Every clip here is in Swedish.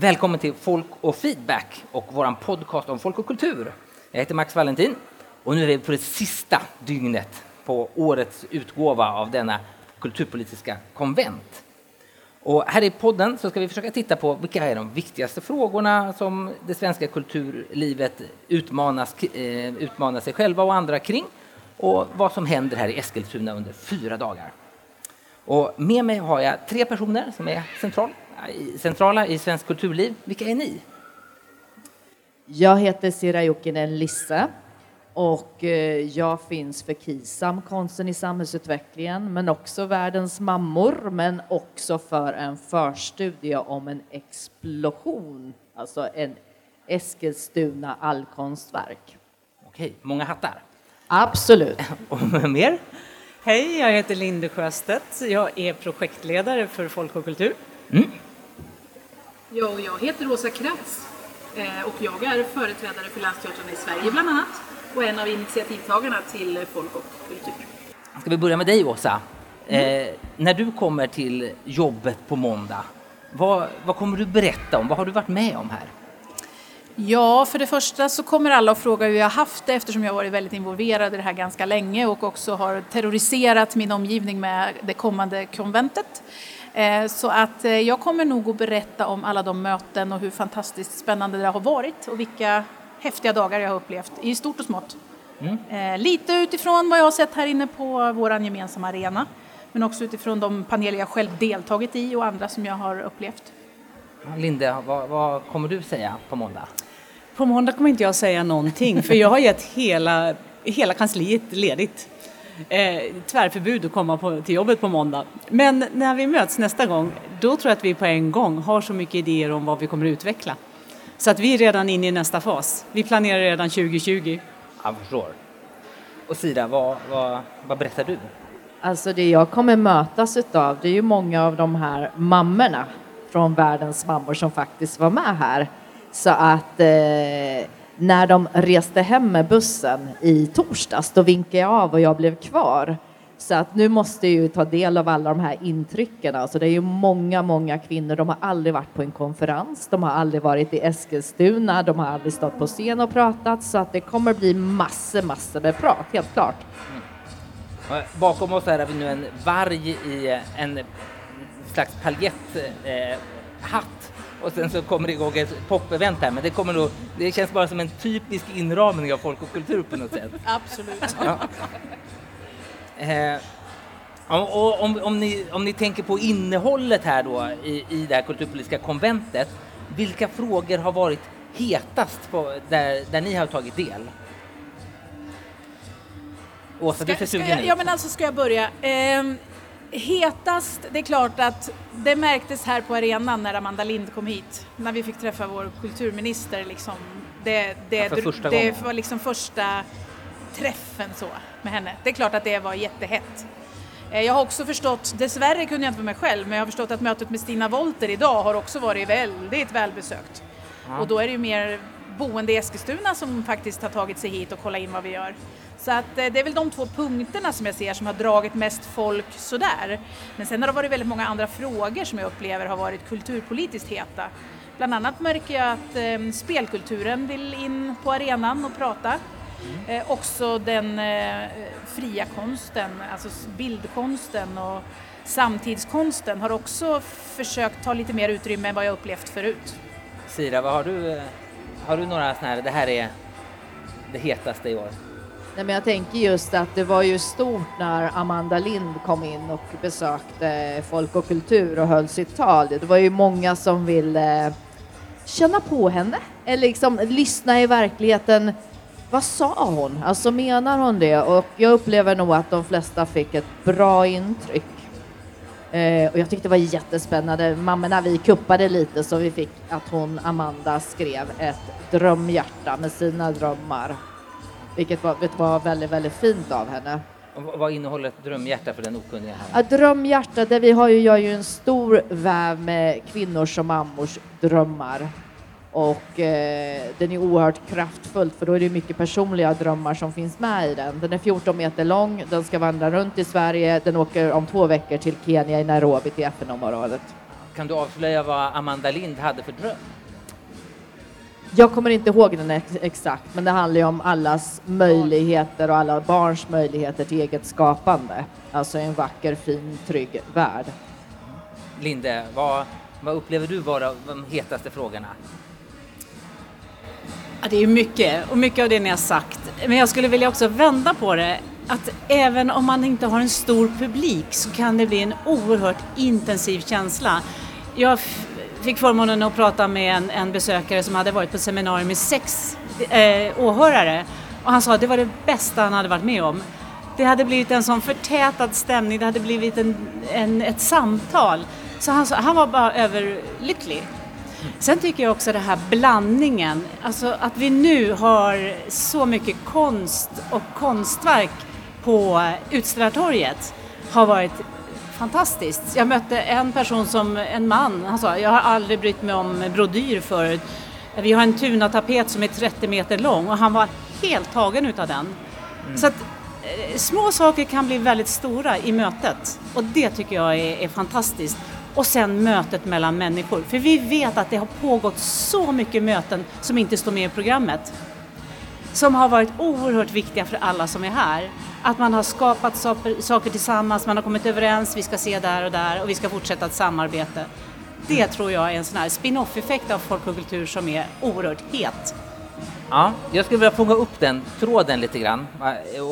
Välkommen till Folk och feedback och vår podcast om folk och kultur. Jag heter Max Valentin och nu är vi på det sista dygnet på årets utgåva av denna kulturpolitiska konvent. Och här i podden så ska vi försöka titta på vilka är de viktigaste frågorna som det svenska kulturlivet utmanas, eh, utmanar sig själva och andra kring och vad som händer här i Eskilstuna under fyra dagar. Och med mig har jag tre personer som är central, centrala i svensk kulturliv. Vilka är ni? Jag heter Sira Jokinen Lisse och eh, jag finns för KISAM, Konsten i samhällsutvecklingen, men också Världens mammor, men också för en förstudie om en explosion, alltså en Eskilstuna allkonstverk. Okej, många hattar. Absolut. Och mer? Hej, jag heter Linde Sjöstedt. Jag är projektledare för Folk och kultur. Mm. Ja, och jag heter Åsa Krantz eh, och jag är företrädare för Länsteatrarna i Sverige bland annat och en av initiativtagarna till Folk och kultur. Ska vi börja med dig Åsa? Mm. Eh, när du kommer till jobbet på måndag, vad, vad kommer du berätta om? Vad har du varit med om här? Ja, för det första så kommer alla att fråga hur jag har haft det eftersom jag varit väldigt involverad i det här ganska länge och också har terroriserat min omgivning med det kommande konventet. Eh, så att eh, jag kommer nog att berätta om alla de möten och hur fantastiskt spännande det har varit och vilka häftiga dagar jag har upplevt i stort och smått. Mm. Eh, lite utifrån vad jag har sett här inne på vår gemensamma arena men också utifrån de paneler jag själv deltagit i och andra som jag har upplevt. Linde, vad, vad kommer du säga på måndag? På måndag kommer inte jag säga någonting för jag har gett hela, hela kansliet ledigt. Eh, tvärförbud att komma på, till jobbet på måndag. Men när vi möts nästa gång, då tror jag att vi på en gång har så mycket idéer om vad vi kommer att utveckla. Så att vi är redan inne i nästa fas. Vi planerar redan 2020. Jag förstår. Och Sida, vad, vad, vad berättar du? Alltså det jag kommer mötas utav, det är ju många av de här mammorna från världens mammor som faktiskt var med här. Så att eh, när de reste hem med bussen i torsdags, då vinkade jag av och jag blev kvar. Så att nu måste jag ju ta del av alla de här intrycken. Alltså det är ju många, många kvinnor. De har aldrig varit på en konferens. De har aldrig varit i Eskilstuna. De har aldrig stått på scen och pratat. Så att det kommer bli massor, massor med prat, helt klart. Mm. Bakom oss har vi nu en varg i en slags paljetthatt. Eh, och sen så kommer det igång ett pop-event här, men det, kommer då, det känns bara som en typisk inramning av folk och kultur på något sätt. Absolut. Ja. Eh, och om, om, ni, om ni tänker på innehållet här då i, i det här kulturpolitiska konventet, vilka frågor har varit hetast på, där, där ni har tagit del? Åsa, du ser sugen ut. Ja, men alltså ska jag börja. Eh, hetast, det är klart att det märktes här på arenan när Amanda Lind kom hit, när vi fick träffa vår kulturminister. Liksom. Det, det, ja, det var liksom första träffen så med henne. Det är klart att det var jättehett. Eh, jag har också förstått, dessvärre kunde jag inte vara med själv, men jag har förstått att mötet med Stina Wolter idag har också varit väldigt välbesökt. Ja. Och då är det ju mer boende i Eskilstuna som faktiskt har tagit sig hit och kollat in vad vi gör. Så att eh, det är väl de två punkterna som jag ser som har dragit mest folk sådär. Men sen har det varit väldigt många andra frågor som jag upplever har varit kulturpolitiskt heta. Bland annat märker jag att eh, spelkulturen vill in på arenan och prata. Mm. Eh, också den eh, fria konsten, alltså bildkonsten och samtidskonsten har också försökt ta lite mer utrymme än vad jag upplevt förut. Sira, vad har du, eh, har du några sådana här, det här är det hetaste i år? Nej, men jag tänker just att det var ju stort när Amanda Lind kom in och besökte Folk och kultur och höll sitt tal. Det var ju många som ville eh, känna på henne, eller liksom lyssna i verkligheten vad sa hon? Alltså menar hon det? Och jag upplever nog att de flesta fick ett bra intryck. Eh, och jag tyckte det var jättespännande. Mammorna, vi kuppade lite så vi fick att hon, Amanda, skrev ett drömhjärta med sina drömmar. Vilket var, det var väldigt, väldigt fint av henne. Och vad innehåller ett drömhjärta för den okunniga? Här? Ja, drömhjärta, där vi har ju, gör ju en stor väv med kvinnors och mammors drömmar. Och eh, den är oerhört kraftfull för då är det mycket personliga drömmar som finns med i den. Den är 14 meter lång, den ska vandra runt i Sverige, den åker om två veckor till Kenya i Nairobi till FN-området. kan du avslöja vad Amanda Lind hade för dröm? Jag kommer inte ihåg den ex exakt, men det handlar ju om allas möjligheter och alla barns möjligheter till eget skapande. Alltså en vacker, fin, trygg värld. Linde, vad, vad upplever du vara de hetaste frågorna? Ja, det är mycket och mycket av det ni har sagt. Men jag skulle vilja också vända på det. Att även om man inte har en stor publik så kan det bli en oerhört intensiv känsla. Jag fick förmånen att prata med en, en besökare som hade varit på seminarium med sex eh, åhörare och han sa att det var det bästa han hade varit med om. Det hade blivit en sån förtätad stämning, det hade blivit en, en ett samtal. Så han, han var bara överlycklig. Sen tycker jag också den här blandningen, alltså att vi nu har så mycket konst och konstverk på Utställartorget har varit fantastiskt. Jag mötte en person som, en man, han sa jag har aldrig brytt mig om brodyr förut. Vi har en tunatapet som är 30 meter lång och han var helt tagen utav den. Mm. Så att eh, små saker kan bli väldigt stora i mötet och det tycker jag är, är fantastiskt. Och sen mötet mellan människor. För vi vet att det har pågått så mycket möten som inte står med i programmet. Som har varit oerhört viktiga för alla som är här. Att man har skapat saker tillsammans, man har kommit överens, vi ska se där och där och vi ska fortsätta ett samarbete. Det tror jag är en sån här spin-off-effekt av folk och kultur som är oerhört het. Ja, jag skulle vilja fånga upp den tråden lite grann.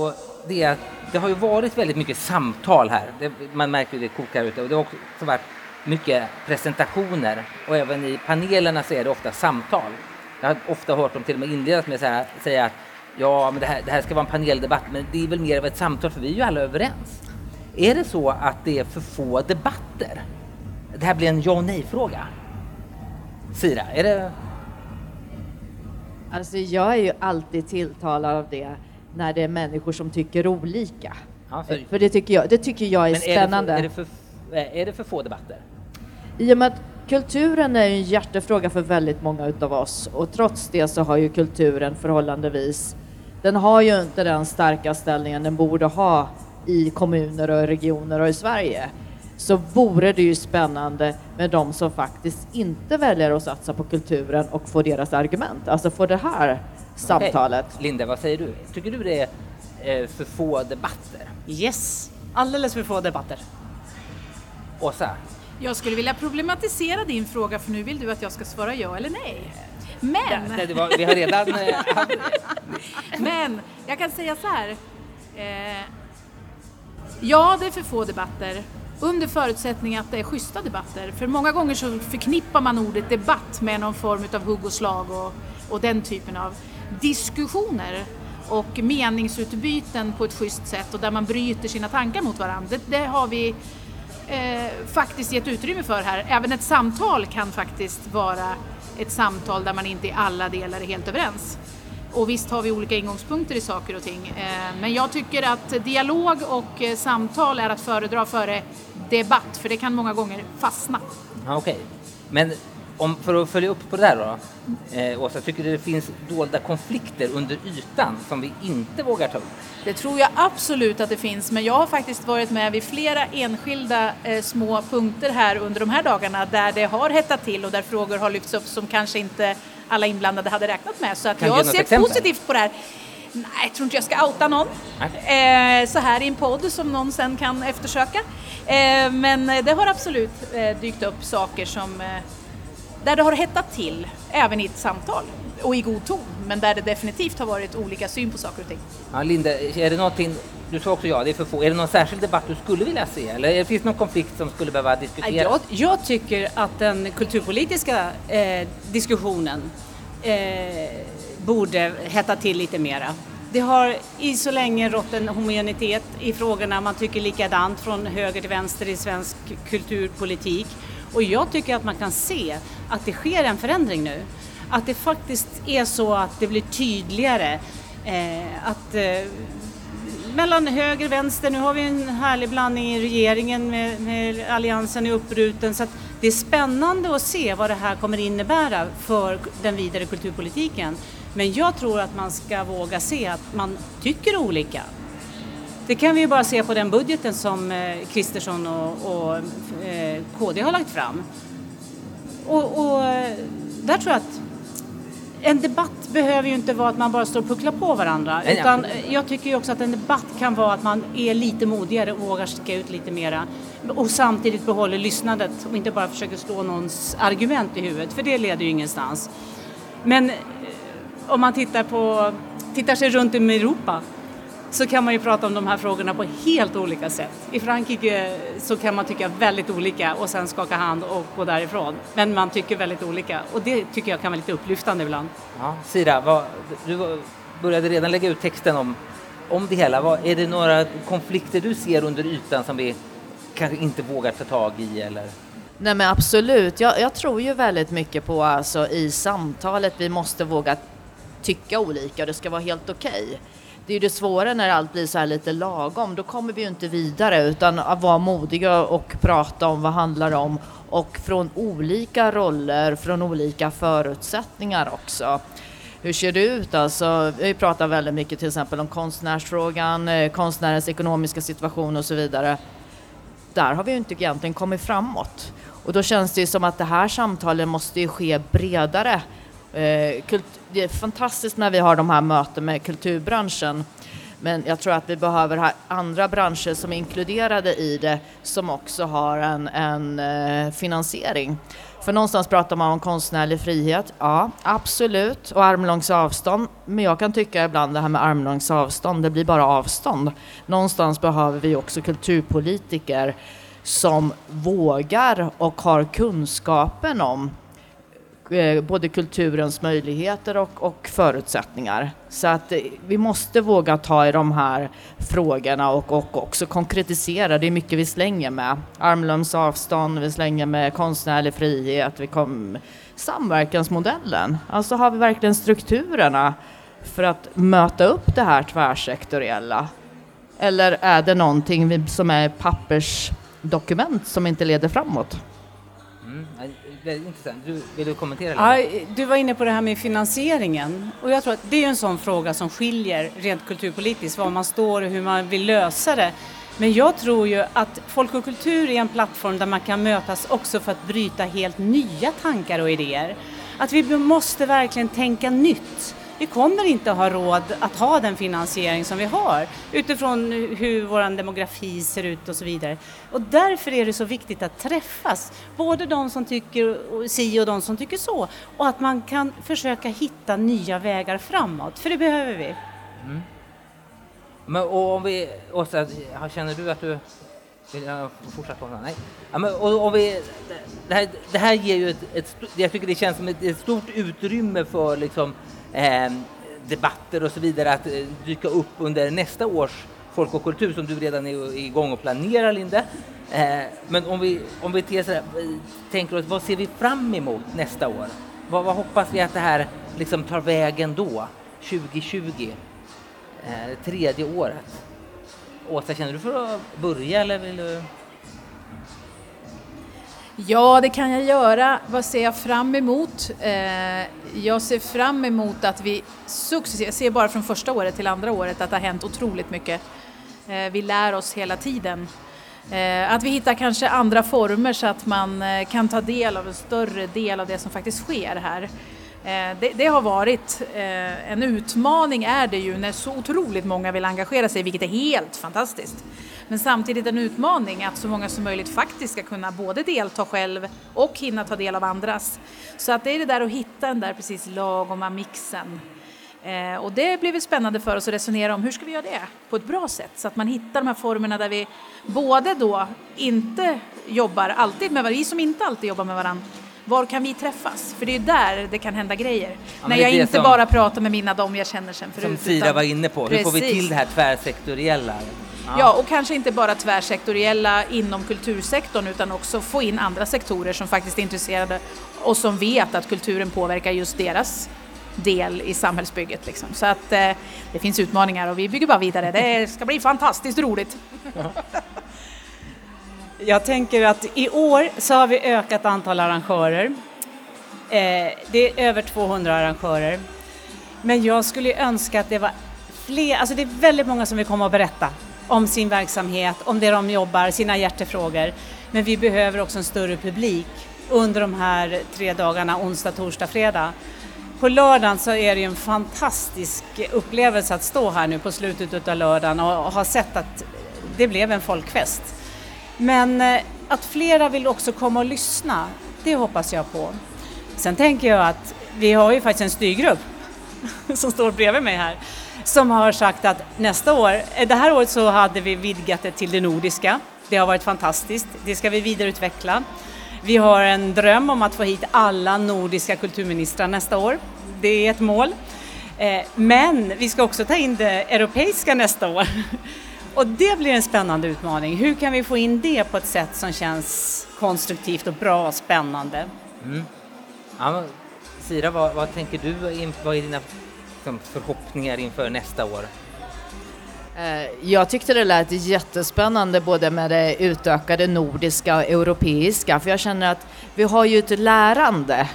Och det, det har ju varit väldigt mycket samtal här. Det, man märker det kokar ute och det har också varit mycket presentationer och även i panelerna så är det ofta samtal. Jag har ofta hört dem till och med inledas med att säga att ja, men det här, det här ska vara en paneldebatt, men det är väl mer av ett samtal för vi är ju alla överens. Är det så att det är för få debatter? Det här blir en ja och nej-fråga. Sira, är det... Alltså jag är ju alltid tilltalad av det när det är människor som tycker olika. Ja, för... för, det, tycker jag, det tycker jag är men spännande. Är det, för, är, det för, är det för få debatter? I och med att kulturen är en hjärtefråga för väldigt många utav oss och trots det så har ju kulturen förhållandevis, den har ju inte den starka ställningen den borde ha i kommuner och regioner och i Sverige så vore det ju spännande med de som faktiskt inte väljer att satsa på kulturen och få deras argument, alltså få det här samtalet. Okay. Linda, vad säger du? Tycker du det är eh, för få debatter? Yes, alldeles för få debatter. Åsa? Jag skulle vilja problematisera din fråga för nu vill du att jag ska svara ja eller nej. Men... Ja, var, vi har redan... Eh, Men jag kan säga så här. Eh, ja, det är för få debatter. Under förutsättning att det är schyssta debatter. För många gånger så förknippar man ordet debatt med någon form av hugg och slag och, och den typen av diskussioner och meningsutbyten på ett schysst sätt och där man bryter sina tankar mot varandra. Det, det har vi eh, faktiskt gett utrymme för här. Även ett samtal kan faktiskt vara ett samtal där man inte i alla delar är helt överens. Och visst har vi olika ingångspunkter i saker och ting. Eh, men jag tycker att dialog och eh, samtal är att föredra före debatt, för det kan många gånger fastna. Okej, okay. men om, för att följa upp på det där då, eh, Åsa, tycker du det finns dolda konflikter under ytan som vi inte vågar ta upp? Det tror jag absolut att det finns, men jag har faktiskt varit med vid flera enskilda eh, små punkter här under de här dagarna där det har hettat till och där frågor har lyfts upp som kanske inte alla inblandade hade räknat med. Så att jag ser exempel? positivt på det här. Nej, jag tror inte jag ska outa någon eh, så här i en podd som någon sen kan eftersöka. Eh, men det har absolut eh, dykt upp saker som eh, där det har hettat till, även i ett samtal och i god ton, men där det definitivt har varit olika syn på saker och ting. Ja, Linda, är det någonting, du sa också ja, det är för få, är det någon särskild debatt du skulle vilja se eller finns det någon konflikt som skulle behöva diskuteras? Jag, jag tycker att den kulturpolitiska eh, diskussionen eh, borde hetta till lite mera. Det har i så länge rått en homogenitet i frågorna, man tycker likadant från höger till vänster i svensk kulturpolitik. Och jag tycker att man kan se att det sker en förändring nu. Att det faktiskt är så att det blir tydligare eh, att eh, mellan höger och vänster, nu har vi en härlig blandning i regeringen med, med alliansen i uppruten så att det är spännande att se vad det här kommer innebära för den vidare kulturpolitiken. Men jag tror att man ska våga se att man tycker olika. Det kan vi ju bara se på den budgeten som eh, Kristersson och, och eh, KD har lagt fram. Och, och där tror jag att en debatt behöver ju inte vara att man bara står och pucklar på varandra. Nej, utan nej. jag tycker ju också att en debatt kan vara att man är lite modigare och vågar sticka ut lite mera. Och samtidigt behåller lyssnandet och inte bara försöker slå någons argument i huvudet, för det leder ju ingenstans. Men eh, om man tittar, på, tittar sig runt i Europa så kan man ju prata om de här frågorna på helt olika sätt. I Frankrike så kan man tycka väldigt olika och sen skaka hand och gå därifrån. Men man tycker väldigt olika och det tycker jag kan vara lite upplyftande ibland. Ja, Sira, vad, du började redan lägga ut texten om, om det hela. Vad, är det några konflikter du ser under ytan som vi kanske inte vågar ta tag i? Eller? Nej men absolut, jag, jag tror ju väldigt mycket på alltså i samtalet, vi måste våga tycka olika och det ska vara helt okej. Det är ju det svåra när allt blir så här lite lagom, då kommer vi ju inte vidare utan att vara modiga och prata om vad handlar det om och från olika roller, från olika förutsättningar också. Hur ser det ut alltså? Vi pratar väldigt mycket till exempel om konstnärsfrågan, eh, konstnärens ekonomiska situation och så vidare där har vi ju inte egentligen kommit framåt. Och då känns det ju som att det här samtalet måste ju ske bredare. Eh, kult- det är fantastiskt när vi har de här möten med kulturbranschen. Men jag tror att vi behöver ha andra branscher som är inkluderade i det som också har en, en eh, finansiering. För någonstans pratar man om konstnärlig frihet. Ja, absolut. Och armlångs avstånd. Men jag kan tycka ibland det här med armlångs avstånd, det blir bara avstånd. Någonstans behöver vi också kulturpolitiker som vågar och har kunskapen om Eh, både kulturens möjligheter och, och förutsättningar. Så att eh, vi måste våga ta i de här frågorna och, och också konkretisera. Det är mycket vi slänger med. Armlängds avstånd, vi slänger med konstnärlig frihet, vi kom, samverkansmodellen. Alltså har vi verkligen strukturerna för att möta upp det här tvärsektoriella? Eller är det någonting som är pappersdokument som inte leder framåt? Mm, väldigt intressant. Du, vill du kommentera lite? Ja, du var inne på det här med finansieringen och jag tror att det är en sån fråga som skiljer rent kulturpolitiskt, var man står och hur man vill lösa det. Men jag tror ju att folk och kultur är en plattform där man kan mötas också för att bryta helt nya tankar och idéer. Att vi måste verkligen tänka nytt. Vi kommer inte ha råd att ha den finansiering som vi har utifrån hur vår demografi ser ut och så vidare. Och därför är det så viktigt att träffas, både de som tycker si och de som tycker så. Och att man kan försöka hitta nya vägar framåt, för det behöver vi. Mm. Men, och om vi, Åsa, känner du att du vill jag fortsätta? Nej. Ja, men, och, och vi, det, här, det här ger ju ett, ett, jag tycker det känns som ett, ett stort utrymme för liksom, eh, debatter och så vidare att eh, dyka upp under nästa års Folk och kultur som du redan är igång och planerar, Linde. Eh, men om vi, om vi sådär, eh, tänker oss, vad ser vi fram emot nästa år? Vad, vad hoppas vi att det här liksom tar vägen då, 2020? Eh, tredje året. Åsa, känner du för att börja eller vill du? Ja, det kan jag göra. Vad ser jag fram emot? Eh, jag ser fram emot att vi successivt, jag ser bara från första året till andra året att det har hänt otroligt mycket. Eh, vi lär oss hela tiden. Eh, att vi hittar kanske andra former så att man eh, kan ta del av en större del av det som faktiskt sker här. Eh, det, det har varit eh, en utmaning är det ju när så otroligt många vill engagera sig, vilket är helt fantastiskt. Men samtidigt en utmaning att så många som möjligt faktiskt ska kunna både delta själv och hinna ta del av andras. Så att det är det där att hitta den där precis lagoma mixen. Eh, och det blir väl spännande för oss att resonera om hur ska vi göra det på ett bra sätt så att man hittar de här formerna där vi både då inte jobbar alltid med varandra, vi som inte alltid jobbar med varandra, var kan vi träffas? För det är ju där det kan hända grejer. men När jag inte som- bara pratar med mina de jag känner sen förut. Som Sira utan- var inne på, hur får vi Precis. till det här tvärsektoriella? Ja, och kanske inte bara tvärsektoriella inom kultursektorn utan också få in andra sektorer som faktiskt är intresserade och som vet att kulturen påverkar just deras del i samhällsbygget. Liksom. Så att eh, det finns utmaningar och vi bygger bara vidare. Det ska bli fantastiskt roligt. Jag tänker att i år så har vi ökat antal arrangörer. Eh, det är över 200 arrangörer. Men jag skulle önska att det var fler, alltså det är väldigt många som vill komma och berätta om sin verksamhet, om det de jobbar, sina hjärtefrågor. Men vi behöver också en större publik. under de här tre dagarna, onsdag, torsdag, fredag. På lördagen så är det ju en fantastisk upplevelse att stå här nu på slutet av lördagen och ha sett att det blev en folkfest. Men eh, att flera vill också komma och lyssna, det hoppas jag på. Sen tänker jag att vi har ju faktiskt en styrgrupp som står bredvid mig här som har sagt att nästa år, eh, det här året så hade vi vidgat det till det nordiska. Det har varit fantastiskt, det ska vi vidareutveckla. Vi har en dröm om att få hit alla nordiska kulturministrar nästa år. Det är ett mål. Eh, men vi ska också ta in det europeiska nästa år. Och det blir en spännande utmaning. Hur kan vi få in det på ett sätt som känns konstruktivt och bra och spännande? Mm. Ja, Sira, vad, vad, tänker du? Vad är dina liksom, förhoppningar inför nästa år? Eh, jag tyckte det lät jättespännande både med det utökade nordiska och europeiska för jag känner att vi har ju ett lärande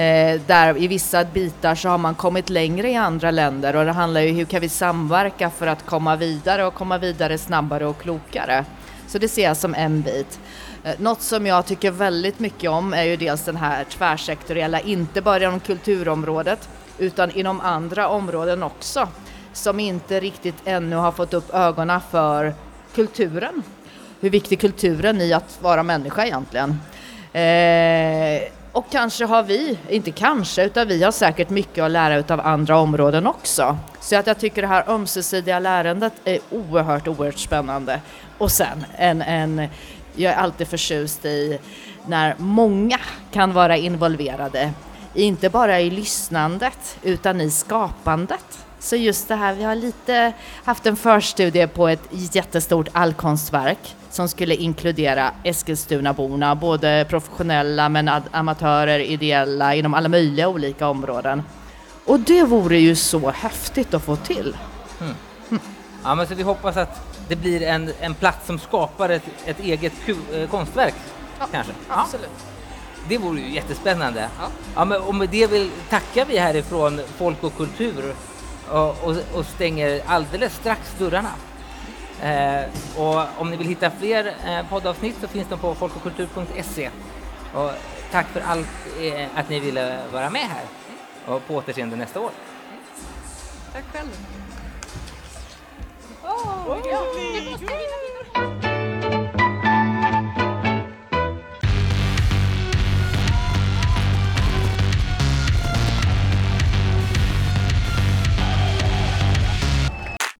eh, där i vissa bitar så har man kommit längre i andra länder och det handlar ju hur kan vi samverka för att komma vidare och komma vidare snabbare och klokare. Så det ser jag som en bit. Eh, något som jag tycker väldigt mycket om är ju dels den här tvärsektoriella, inte bara inom kulturområdet utan inom andra områden också som inte riktigt ännu har fått upp ögonen för kulturen. Hur viktig kulturen är i att vara människa egentligen. Eh, och kanske har vi, inte kanske, utan vi har säkert mycket att lära av andra områden också. Så att jag tycker det här ömsesidiga lärandet är oerhört, oerhört spännande. Och sen en, en jag är alltid förtjust i när många kan vara involverade, inte bara i lyssnandet utan i skapandet. Så just det här, vi har lite haft en förstudie på ett jättestort allkonstverk som skulle inkludera Eskilstunaborna, både professionella men amatörer, ideella, inom alla möjliga olika områden. Och det vore ju så häftigt att få till. Mm. Mm. Ja, men så vi hoppas att det blir en, en plats som skapar ett, ett eget eh, konstverk, ja, kanske? Absolut. Det vore ju jättespännande. Ja. Ja, men, och med det vill, tackar vi härifrån Folk och Kultur och, och, och stänger alldeles strax dörrarna. Eh, och om ni vill hitta fler eh, poddavsnitt så finns de på folkochkultur.se. Och tack för allt eh, att ni ville vara med här och på återseende nästa år. Tack själv. Oh, oh,